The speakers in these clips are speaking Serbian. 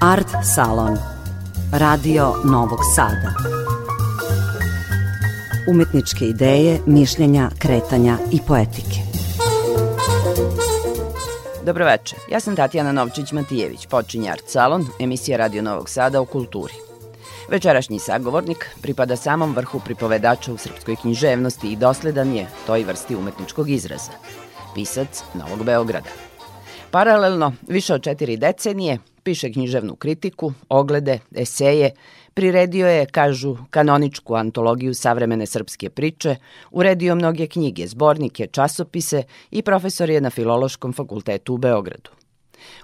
Art Salon Radio Novog Sada Umetničke ideje, mišljenja, kretanja i poetike Dobroveče, ja sam Tatjana Novčić-Matijević, počinje Art Salon, emisija Radio Novog Sada o kulturi. Večerašnji sagovornik pripada samom vrhu pripovedača u srpskoj književnosti i dosledan je toj vrsti umetničkog izraza. Pisac Novog Beograda. Paralelno, više od četiri decenije, piše književnu kritiku, oglede, eseje, priredio je, kažu, kanoničku antologiju savremene srpske priče, uredio mnoge knjige, zbornike, časopise i profesor je na Filološkom fakultetu u Beogradu.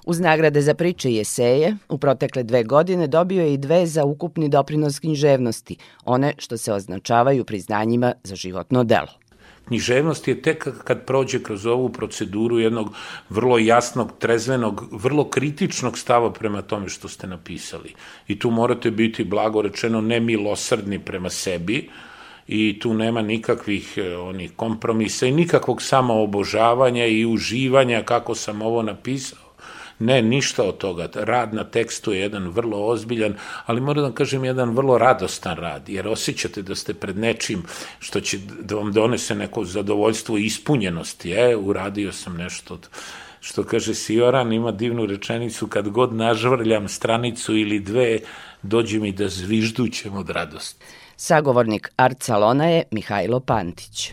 Uz nagrade za priče i eseje, u protekle dve godine dobio je i dve za ukupni doprinos književnosti, one što se označavaju priznanjima za životno delo. Književnost je tek kad prođe kroz ovu proceduru jednog vrlo jasnog, trezvenog, vrlo kritičnog stava prema tome što ste napisali. I tu morate biti, blago rečeno, nemilosrdni prema sebi, i tu nema nikakvih e, onih kompromisa i nikakvog samoobožavanja i uživanja kako sam ovo napisao Ne, ništa od toga. Rad na tekstu je jedan vrlo ozbiljan, ali moram da kažem jedan vrlo radostan rad, jer osjećate da ste pred nečim što će da vam donese neko zadovoljstvo i ispunjenost. Je, uradio sam nešto od što kaže Sioran, ima divnu rečenicu, kad god nažvrljam stranicu ili dve, dođe mi da zviždućem od radosti. Sagovornik Art Salona je Mihajlo Pantić.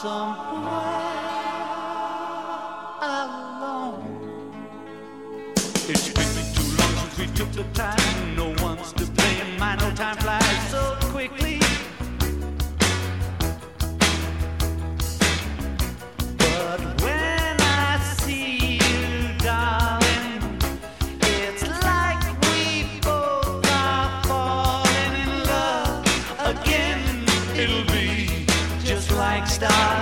somewhere alone. It's been too long since we took the time. No one's to blame. My no time flies so quickly. stars.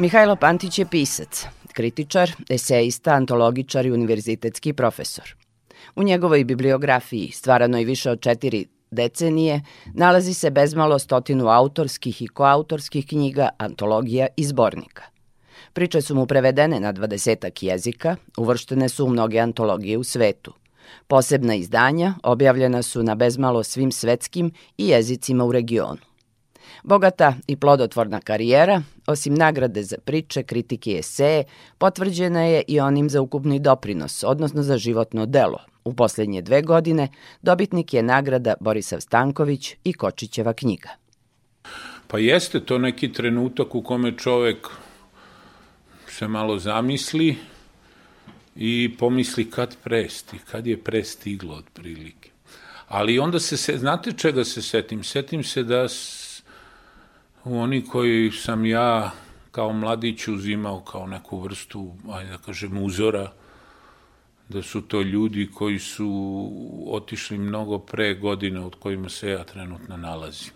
Mihajlo Pantić je pisac, kritičar, esejista, antologičar i univerzitetski profesor. U njegovoj bibliografiji, stvaranoj više od četiri decenije, nalazi se bezmalo stotinu autorskih i koautorskih knjiga, antologija i zbornika. Priče su mu prevedene na dvadesetak jezika, uvrštene su u mnoge antologije u svetu. Posebna izdanja objavljena su na bezmalo svim svetskim i jezicima u regionu. Bogata i plodotvorna karijera, osim nagrade za priče, kritike i eseje, potvrđena je i onim za ukupni doprinos, odnosno za životno delo. U poslednje dve godine dobitnik je nagrada Borisav Stanković i Kočićeva knjiga. Pa jeste to neki trenutak u kome čovek se malo zamisli i pomisli kad presti, kad je prestiglo otprilike. Ali onda se, se, znate čega se setim? Setim se da oni koji sam ja kao mladić uzimao kao neku vrstu, ajde da kažem, uzora, da su to ljudi koji su otišli mnogo pre godine od kojima se ja trenutno nalazim.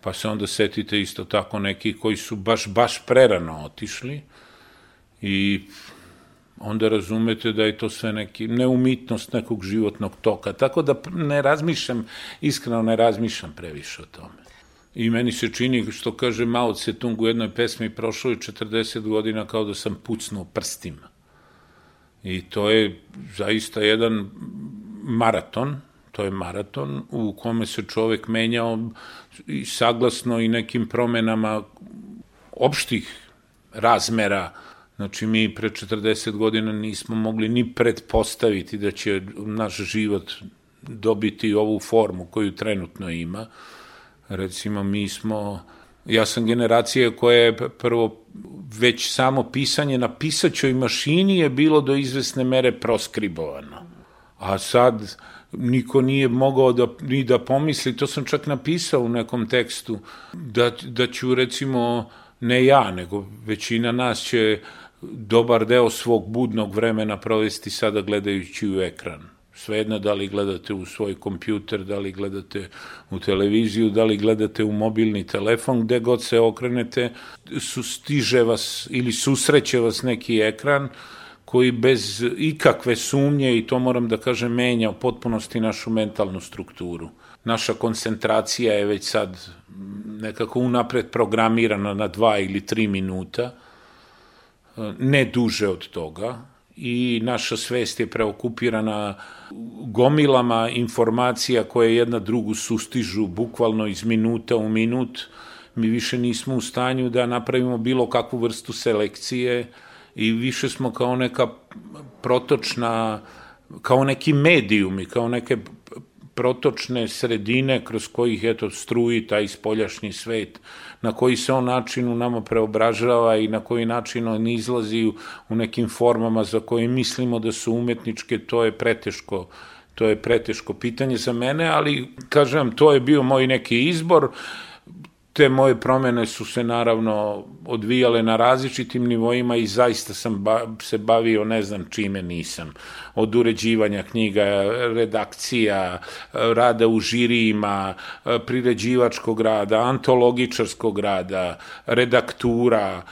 Pa se onda setite isto tako neki koji su baš, baš prerano otišli i onda razumete da je to sve neki neumitnost nekog životnog toka. Tako da ne razmišljam, iskreno ne razmišljam previše o tome. I meni se čini, što kaže Mao Tse-tung u jednoj pesmi, prošlo je 40 godina kao da sam pucnuo prstima. I to je zaista jedan maraton, to je maraton u kome se čovek menjao i saglasno i nekim promenama opštih razmera. Znači, mi pre 40 godina nismo mogli ni pretpostaviti da će naš život dobiti ovu formu koju trenutno ima. Recimo, mi smo, ja sam generacija koja je prvo već samo pisanje na pisaćoj mašini je bilo do izvesne mere proskribovano. A sad niko nije mogao da, ni da pomisli, to sam čak napisao u nekom tekstu, da, da ću recimo, ne ja, nego većina nas će dobar deo svog budnog vremena provesti sada gledajući u ekran Svejedno da li gledate u svoj kompjuter, da li gledate u televiziju, da li gledate u mobilni telefon, gde god se okrenete, stiže vas ili susreće vas neki ekran koji bez ikakve sumnje, i to moram da kažem, menja u potpunosti našu mentalnu strukturu. Naša koncentracija je već sad nekako unapred programirana na dva ili tri minuta, ne duže od toga, i naša svest je preokupirana gomilama informacija koje jedna drugu sustižu bukvalno iz minuta u minut. Mi više nismo u stanju da napravimo bilo kakvu vrstu selekcije i više smo kao neka protočna, kao neki medijumi, kao neke protočne sredine kroz kojih eto struji taj spoljašnji svet na koji se on način u nama preobražava i na koji način on izlazi u, nekim formama za koje mislimo da su umetničke, to je preteško to je preteško pitanje za mene, ali kažem, to je bio moj neki izbor te moje promene su se naravno odvijale na različitim nivoima i zaista sam ba, se bavio ne znam čime nisam. Od uređivanja knjiga, redakcija, rada u žirijima, priređivačkog rada, antologičarskog rada, redaktura,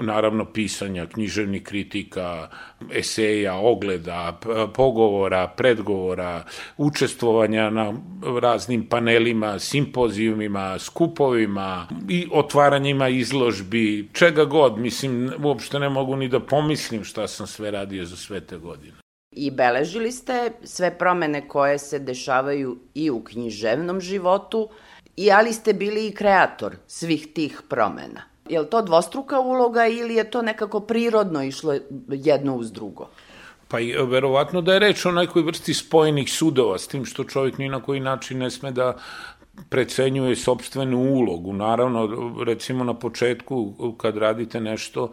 naravno pisanja, književnih kritika, eseja, ogleda, pogovora, predgovora, učestvovanja na raznim panelima, simpozijumima, skupovima i otvaranjima izložbi, čega god, mislim, uopšte ne mogu ni da pomislim šta sam sve radio za sve te godine. I beležili ste sve promene koje se dešavaju i u književnom životu, i ali ste bili i kreator svih tih promena. Je li to dvostruka uloga ili je to nekako prirodno išlo jedno uz drugo? Pa i verovatno da je reč o nekoj vrsti spojenih sudova, s tim što čovjek ni na koji način ne sme da precenjuje sobstvenu ulogu. Naravno, recimo na početku kad radite nešto,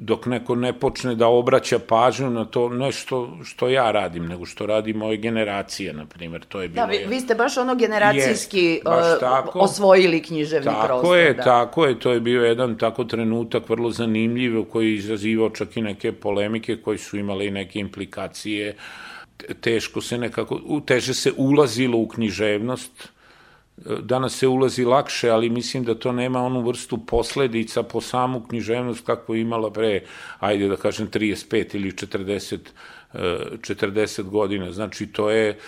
dok neko ne počne da obraća pažnju na to nešto što ja radim, nego što radi moje generacije, na primjer, to je bilo... Da, vi, vi ste baš ono generacijski jest, baš tako, osvojili književni tako prostor. Tako je, da. tako je, to je bio jedan tako trenutak vrlo zanimljiv, koji je izazivao čak i neke polemike koji su imale i neke implikacije, teško se nekako, teže se ulazilo u književnost, danas se ulazi lakše, ali mislim da to nema onu vrstu posledica po samu književnost kako je imala pre, ajde da kažem, 35 ili 40 40 godina. Znači, to je,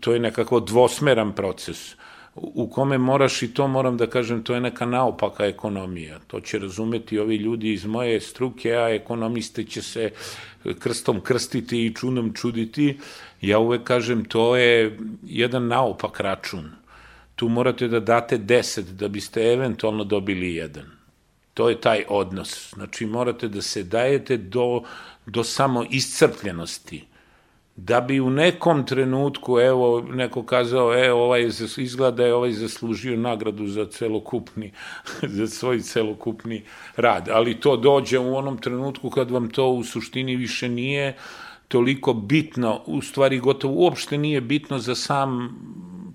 to je nekako dvosmeran proces u kome moraš i to moram da kažem, to je neka naopaka ekonomija. To će razumeti ovi ljudi iz moje struke, a ekonomiste će se krstom krstiti i čunom čuditi. Ja uvek kažem, to je jedan naopak račun. Tu morate da date 10 da biste eventualno dobili jedan. To je taj odnos. Znači, morate da se dajete do, do samo iscrpljenosti da bi u nekom trenutku, evo, neko kazao, e, ovaj izgleda je ovaj zaslužio nagradu za celokupni, za svoj celokupni rad. Ali to dođe u onom trenutku kad vam to u suštini više nije toliko bitno, u stvari gotovo uopšte nije bitno za sam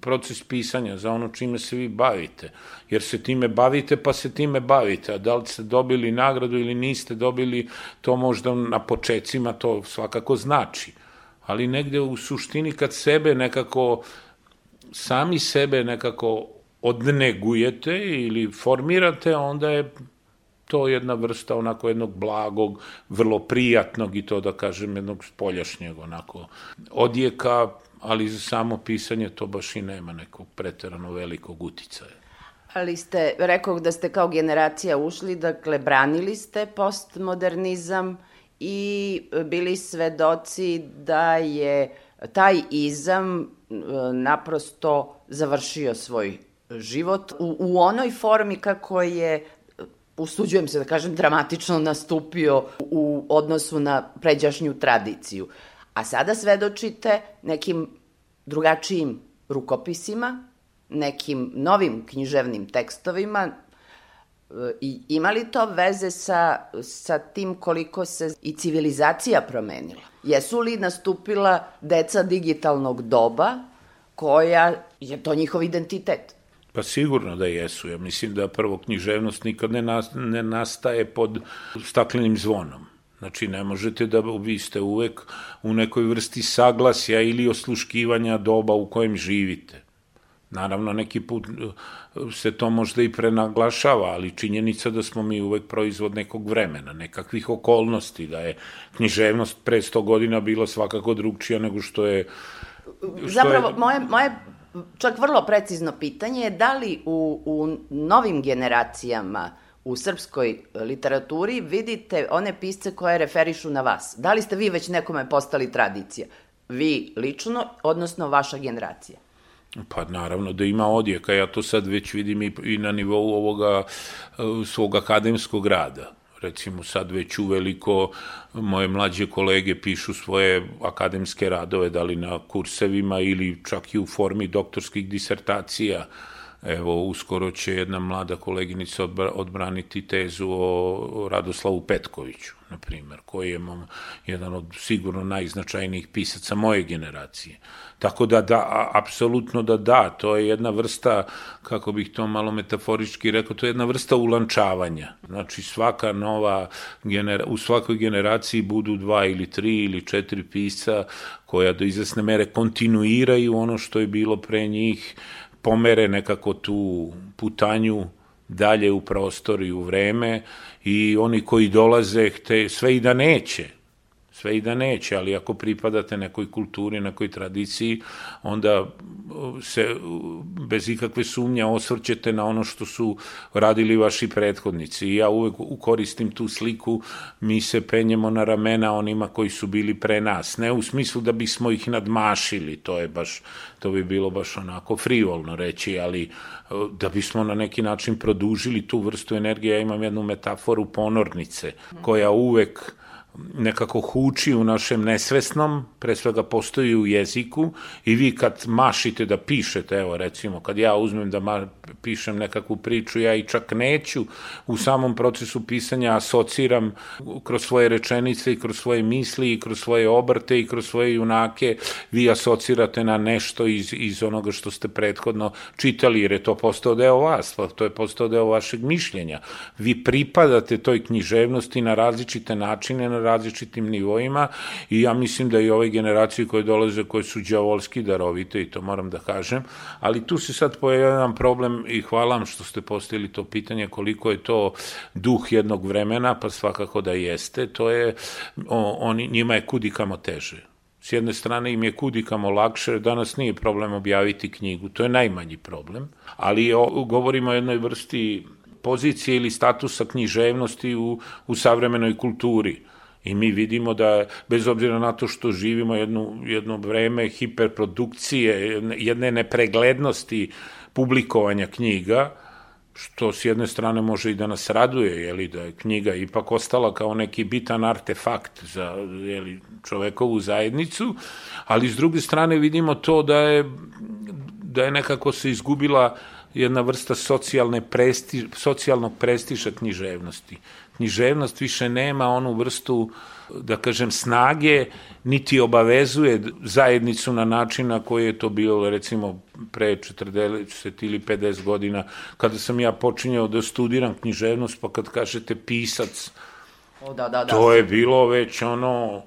proces pisanja, za ono čime se vi bavite. Jer se time bavite, pa se time bavite. A da li ste dobili nagradu ili niste dobili, to možda na počecima to svakako znači ali negde u suštini kad sebe nekako, sami sebe nekako odnegujete ili formirate, onda je to jedna vrsta onako jednog blagog, vrlo prijatnog i to da kažem jednog spoljašnjeg onako odjeka, ali za samo pisanje to baš i nema nekog preterano velikog uticaja. Ali ste, rekao da ste kao generacija ušli, dakle, branili ste postmodernizam, i bili svedoci da je taj izam e, naprosto završio svoj život u, u onoj formi kako je usuđujem se da kažem, dramatično nastupio u odnosu na pređašnju tradiciju. A sada svedočite nekim drugačijim rukopisima, nekim novim književnim tekstovima, I ima li to veze sa, sa tim koliko se i civilizacija promenila? Jesu li nastupila deca digitalnog doba koja je to njihov identitet? Pa sigurno da jesu. Ja mislim da prvo književnost nikad ne, nas, ne nastaje pod staklenim zvonom. Znači, ne možete da vi ste uvek u nekoj vrsti saglasja ili osluškivanja doba u kojem živite. Naravno, neki put uh, se to možda i prenaglašava, ali činjenica da smo mi uvek proizvod nekog vremena, nekakvih okolnosti, da je književnost pre 100 godina bila svakako drugčija nego što je... Što Zapravo, je... moje, moje čak vrlo precizno pitanje je da li u, u novim generacijama u srpskoj literaturi vidite one pisce koje referišu na vas. Da li ste vi već nekome postali tradicija? Vi lično, odnosno vaša generacija? Pa naravno da ima odjeka, ja to sad već vidim i, i na nivou ovoga e, svog akademskog rada. Recimo sad već uveliko moje mlađe kolege pišu svoje akademske radove, da li na kursevima ili čak i u formi doktorskih disertacija. Evo, uskoro će jedna mlada koleginica odbraniti tezu o Radoslavu Petkoviću, na primer, koji je jedan od sigurno najznačajnijih pisaca moje generacije. Tako da, da, apsolutno da da, to je jedna vrsta, kako bih to malo metaforički rekao, to je jedna vrsta ulančavanja. Znači svaka nova, genera, u svakoj generaciji budu dva ili tri ili četiri pisa koja do izvesne mere kontinuiraju ono što je bilo pre njih, pomere nekako tu putanju dalje u prostor i u vreme i oni koji dolaze hte, sve i da neće, sve i da neće, ali ako pripadate nekoj kulturi, nekoj tradiciji, onda se bez ikakve sumnja osvrćete na ono što su radili vaši prethodnici. I ja uvek ukoristim tu sliku, mi se penjemo na ramena onima koji su bili pre nas. Ne u smislu da bismo ih nadmašili, to je baš, to bi bilo baš onako frivolno reći, ali da bismo na neki način produžili tu vrstu energije. Ja imam jednu metaforu ponornice, koja uvek nekako huči u našem nesvesnom, pre svega postoji u jeziku i vi kad mašite da pišete, evo recimo, kad ja uzmem da ma, pišem nekakvu priču, ja i čak neću u samom procesu pisanja asociram kroz svoje rečenice i kroz svoje misli i kroz svoje obrte i kroz svoje junake, vi asocirate na nešto iz, iz onoga što ste prethodno čitali, jer je to postao deo vas, pa to je postao deo vašeg mišljenja. Vi pripadate toj književnosti na različite načine, na različitim nivoima i ja mislim da i ove generacije koje dolaze, koje su djavolski darovite i to moram da kažem, ali tu se sad pojavlja jedan problem i hvala vam što ste postavili to pitanje koliko je to duh jednog vremena, pa svakako da jeste, to je, oni, njima je kudikamo teže S jedne strane im je kudikamo lakše, danas nije problem objaviti knjigu, to je najmanji problem, ali o, govorimo o jednoj vrsti pozicije ili statusa književnosti u, u savremenoj kulturi. I mi vidimo da, bez obzira na to što živimo jedno, jedno vreme hiperprodukcije, jedne nepreglednosti publikovanja knjiga, što s jedne strane može i da nas raduje, jeli, da je knjiga ipak ostala kao neki bitan artefakt za jeli, čovekovu zajednicu, ali s druge strane vidimo to da je, da je nekako se izgubila jedna vrsta socijalne presti, socijalnog prestiža književnosti. Književnost više nema onu vrstu, da kažem, snage, niti obavezuje zajednicu na način na koji je to bilo, recimo, pre 40 ili 50 godina, kada sam ja počinjao da studiram književnost, pa kad kažete pisac, O, da, da, da. to je bilo već ono,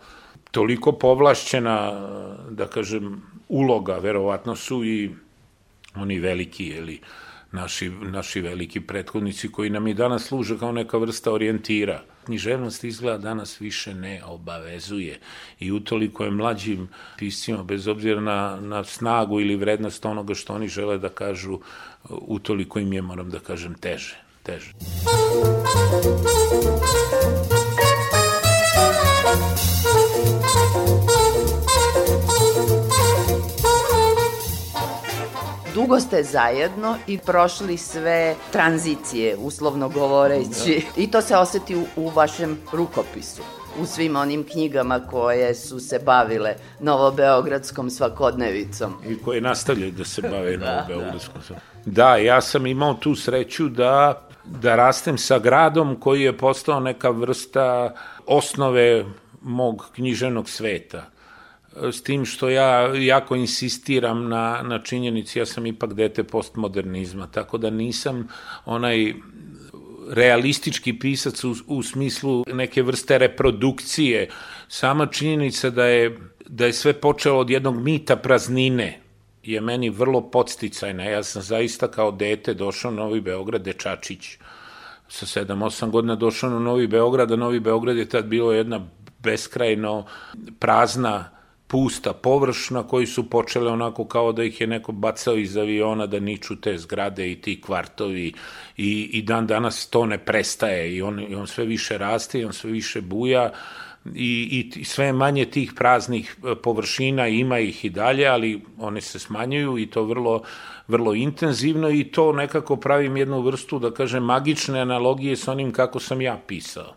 toliko povlašćena, da kažem, uloga, verovatno su i oni veliki, jeli, naši, naši veliki prethodnici koji nam i danas služe kao neka vrsta orijentira. Književnost izgleda danas više ne obavezuje i utoliko je mlađim piscima, bez obzira na, na snagu ili vrednost onoga što oni žele da kažu, utoliko im je, moram da kažem, teže. teže. Dugo ste zajedno i prošli sve tranzicije, uslovno govoreći. Da. I to se oseti u, u vašem rukopisu u svim onim knjigama koje su se bavile novobeogradskom svakodnevicom. I koje nastavljaju da se bave da, novobeogradskom da. da, ja sam imao tu sreću da da rastem sa gradom koji je postao neka vrsta osnove mog književnog sveta s tim što ja jako insistiram na, na činjenici, ja sam ipak dete postmodernizma, tako da nisam onaj realistički pisac u, u smislu neke vrste reprodukcije. Sama činjenica da je, da je sve počelo od jednog mita praznine je meni vrlo podsticajna. Ja sam zaista kao dete došao na Novi Beograd, dečačić, sa 7-8 godina došao na Novi Beograd, a Novi Beograd je tad bilo jedna beskrajno prazna pusta površna koji su počele onako kao da ih je neko bacao iz aviona da niču te zgrade i ti kvartovi i, i dan danas to ne prestaje i on, i on sve više raste i on sve više buja i, i sve manje tih praznih e, površina ima ih i dalje, ali one se smanjuju i to vrlo, vrlo intenzivno i to nekako pravim jednu vrstu, da kažem, magične analogije sa onim kako sam ja pisao.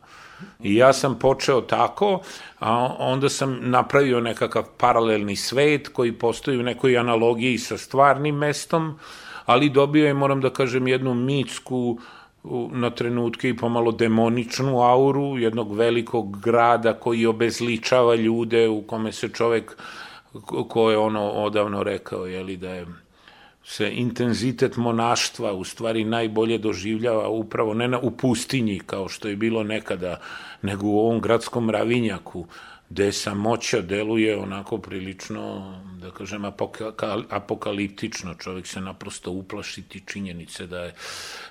I ja sam počeo tako, a onda sam napravio nekakav paralelni svet koji postoji u nekoj analogiji sa stvarnim mestom, ali dobio je, moram da kažem, jednu mitsku na trenutke i pomalo demoničnu auru jednog velikog grada koji obezličava ljude u kome se čovek ko je ono odavno rekao je li da je se intenzitet monaštva u stvari najbolje doživljava upravo ne na, u pustinji kao što je bilo nekada, nego u ovom gradskom ravinjaku, gde samoća deluje onako prilično, da kažem, apokaliptično. Čovjek se naprosto uplašiti činjenice da je,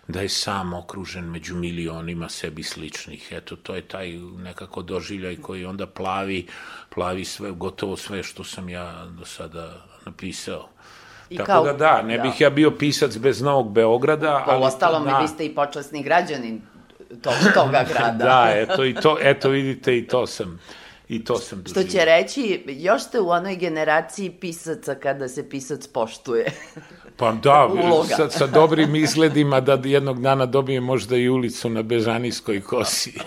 da je sam okružen među milionima sebi sličnih. Eto, to je taj nekako doživljaj koji onda plavi, plavi sve, gotovo sve što sam ja do sada napisao. I Tako kao, da da, ne da. bih ja bio pisac bez Novog Beograda. Po ali ostalom, da. vi ste i počasni građanin tog, toga grada. da, eto, i to, eto vidite, i to sam i to sam doživio. Što će reći, još ste u onoj generaciji pisaca kada se pisac poštuje. Pa da, sa, sa dobrim izgledima da jednog dana dobije možda i ulicu na Bežanijskoj kosi.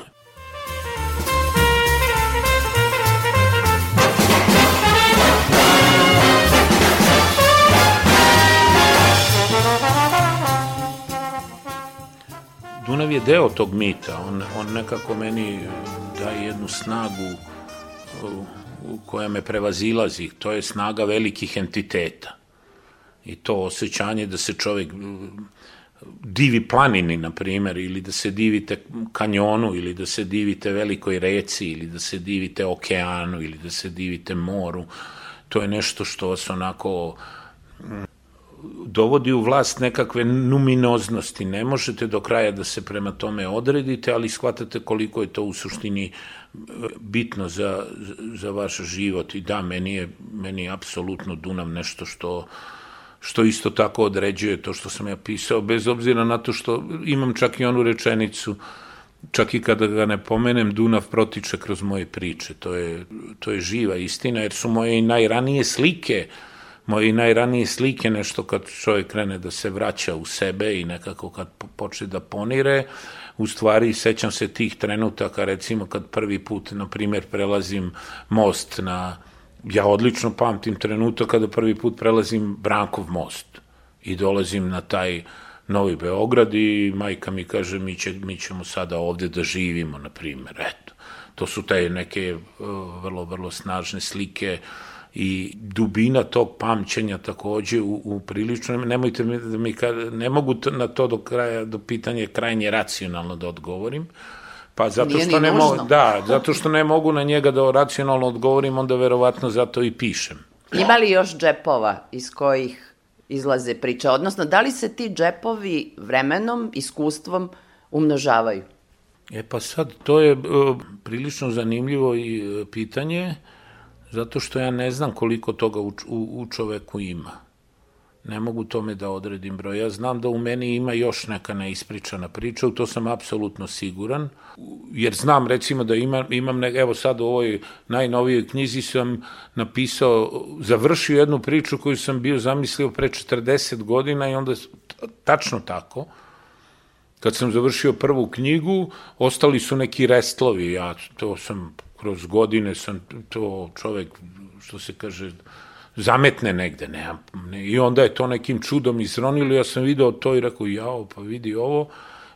Dunav je deo tog mita, on, on nekako meni daje jednu snagu koja me prevazilazi, to je snaga velikih entiteta. I to osjećanje da se čovjek divi planini, na primer, ili da se divite kanjonu, ili da se divite velikoj reci, ili da se divite okeanu, ili da se divite moru. To je nešto što vas onako dovodi u vlast nekakve numinoznosti. Ne možete do kraja da se prema tome odredite, ali shvatate koliko je to u suštini e, bitno za, za vaš život. I da, meni je, meni je apsolutno Dunav nešto što što isto tako određuje to što sam ja pisao, bez obzira na to što imam čak i onu rečenicu, čak i kada ga ne pomenem, Dunav protiče kroz moje priče. To je, to je živa istina, jer su moje najranije slike uh, moje najranije slike, nešto kad čovjek krene da se vraća u sebe i nekako kad počne da ponire, u stvari sećam se tih trenutaka, recimo kad prvi put, na primjer, prelazim most na, ja odlično pamtim trenutak kada prvi put prelazim Brankov most i dolazim na taj Novi Beograd i majka mi kaže mi, će, mi ćemo sada ovde da živimo, na primjer, eto. To su te neke uh, vrlo, vrlo snažne slike uh, i dubina tog pamćenja takođe u, u prilično, nemojte mi da mi, ne mogu na to do kraja, do pitanja krajnje racionalno da odgovorim, Pa zato što ne mogu, da, zato što ne mogu na njega da racionalno odgovorim, onda verovatno zato i pišem. Ima li još džepova iz kojih izlaze priče? Odnosno, da li se ti džepovi vremenom, iskustvom umnožavaju? E pa sad, to je uh, prilično zanimljivo i uh, pitanje. Uh, Zato što ja ne znam koliko toga u, u, u čoveku ima. Ne mogu tome da odredim broj. Ja znam da u meni ima još neka neispričana priča, u to sam apsolutno siguran, jer znam recimo da ima, imam, ne, evo sad u ovoj najnovijoj knjizi sam napisao, završio jednu priču koju sam bio zamislio pre 40 godina i onda tačno tako, kad sam završio prvu knjigu, ostali su neki restlovi, ja to sam kroz godine sam to čovek, što se kaže, zametne negde, ne, ne, i onda je to nekim čudom izronilo, ja sam video to i rekao, jao, pa vidi ovo,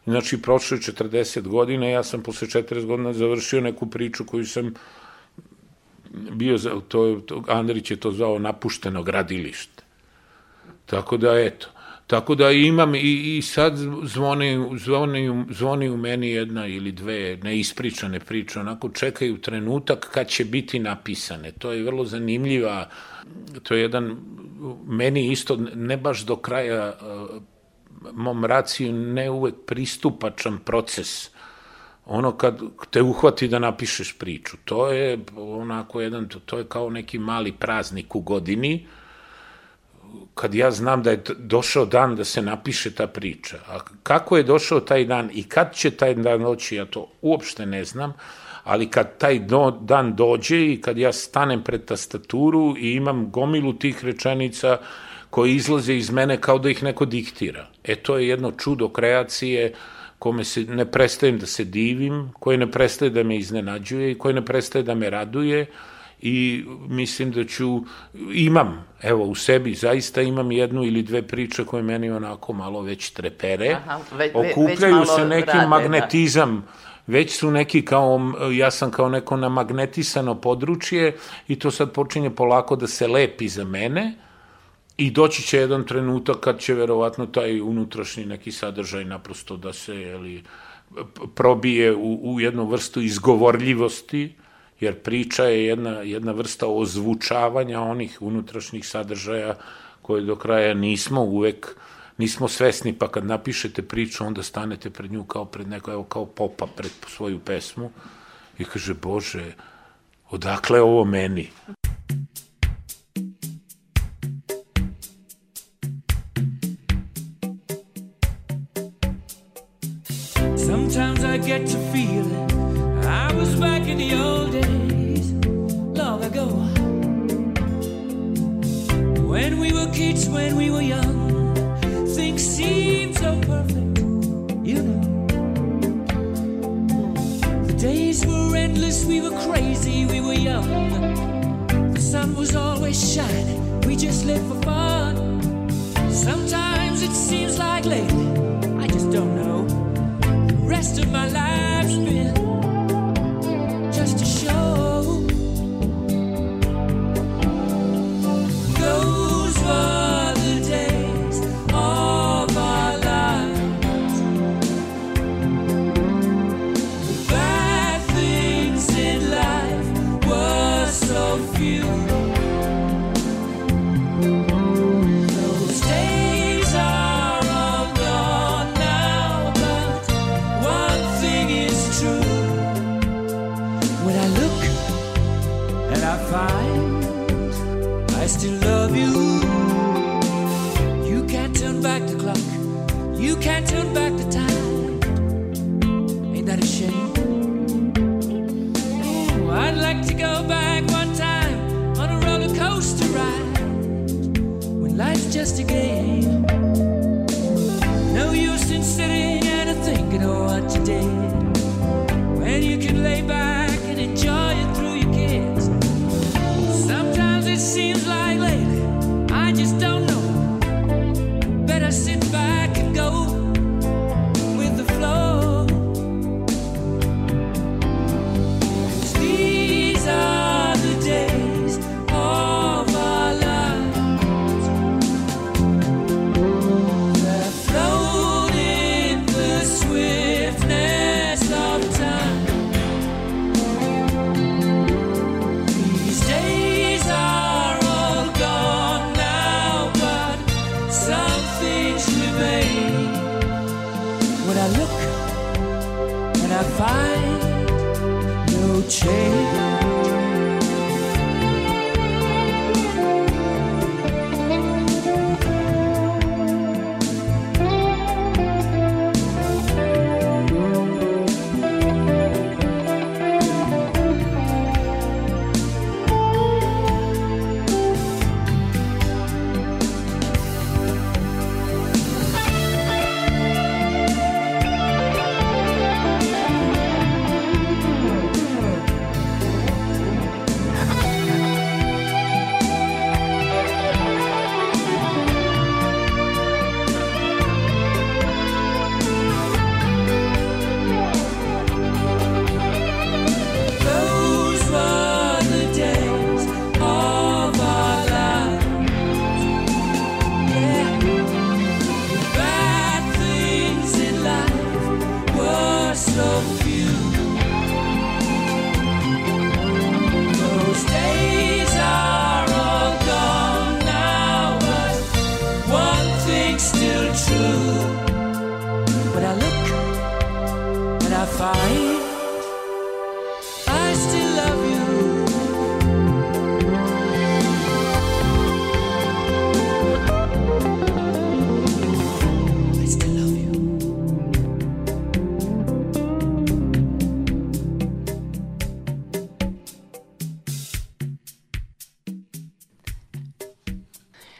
znači prošlo je 40 godina, ja sam posle 40 godina završio neku priču koju sam bio, za, to, to, Andrić je to zvao napušteno gradilište. Tako da, eto, Tako da imam i, i sad zvoni, zvoni, zvoni u meni jedna ili dve neispričane priče, onako čekaju trenutak kad će biti napisane. To je vrlo zanimljiva, to je jedan, meni isto ne baš do kraja mom raciju ne uvek pristupačan proces ono kad te uhvati da napišeš priču. To je onako jedan, to je kao neki mali praznik u godini, kad ja znam da je došao dan da se napiše ta priča. A kako je došao taj dan i kad će taj dan doći, ja to uopšte ne znam, ali kad taj do, dan dođe i kad ja stanem pred tastaturu i imam gomilu tih rečenica koje izlaze iz mene kao da ih neko diktira. E to je jedno čudo kreacije kome se ne prestajem da se divim, koje ne prestaje da me iznenađuje i koje ne prestaje da me raduje, i mislim da ću, imam, evo u sebi zaista imam jednu ili dve priče koje meni onako malo već trepere, Aha, ve, okupljaju već se neki rade, da. magnetizam, da. već su neki kao, ja sam kao neko namagnetisano područje i to sad počinje polako da se lepi za mene, I doći će jedan trenutak kad će verovatno taj unutrašnji neki sadržaj naprosto da se jeli, probije u, u jednu vrstu izgovorljivosti, jer priča je jedna, jedna vrsta ozvučavanja onih unutrašnjih sadržaja koje do kraja nismo uvek nismo svesni, pa kad napišete priču, onda stanete pred nju kao pred neko, evo kao popa pred svoju pesmu i kaže, Bože, odakle ovo meni?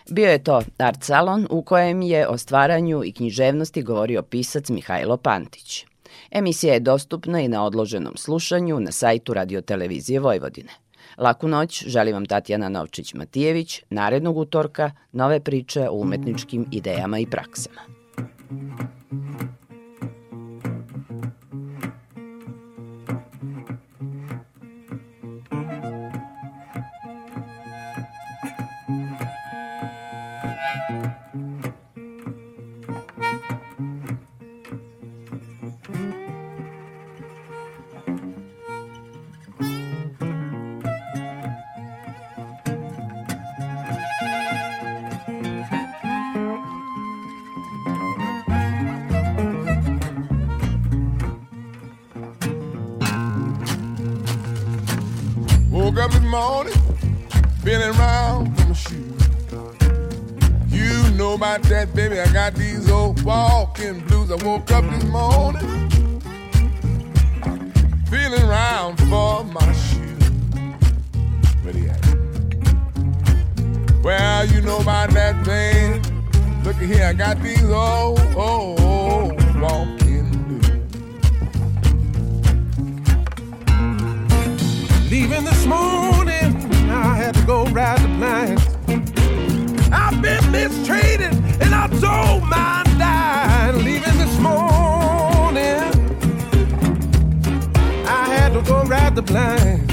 Bio je to art salon u kojem je o stvaranju i književnosti govorio pisac Mihajlo Pantić. Emisija je dostupna i na odloženom slušanju na sajtu Radiotelevizije Vojvodine. Laku noć, želim vam Tatjana Novčić-Matijević, narednog utorka, nove priče o umetničkim idejama i praksama. Morning, feeling round for my shoes. You know about that, baby. I got these old walking blues. I woke up this morning, feeling round for my shoes. Where they at? Well, you know about that thing. Look at here, I got these old, old, old walking blues. Leaving this morning, I had to go ride the blind. I've been mistreated and I told mine died. Leaving this morning, I had to go ride the blind.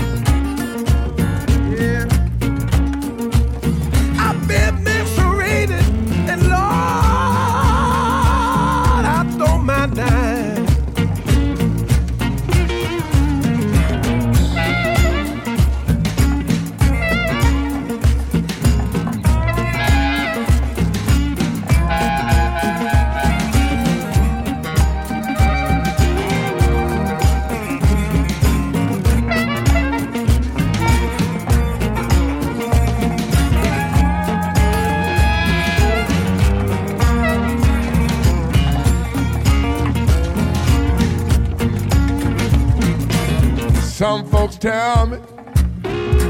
Tell me,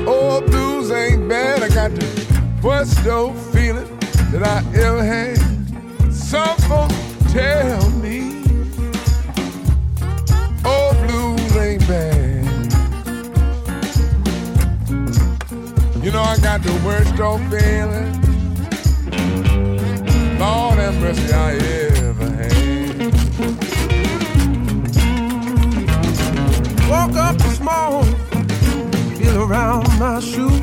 oh, blues ain't bad. I got the worst old feeling that I ever had. Some folks tell me, oh, blues ain't bad. You know I got the worst old feeling. Lord have mercy, I ever around my shoe.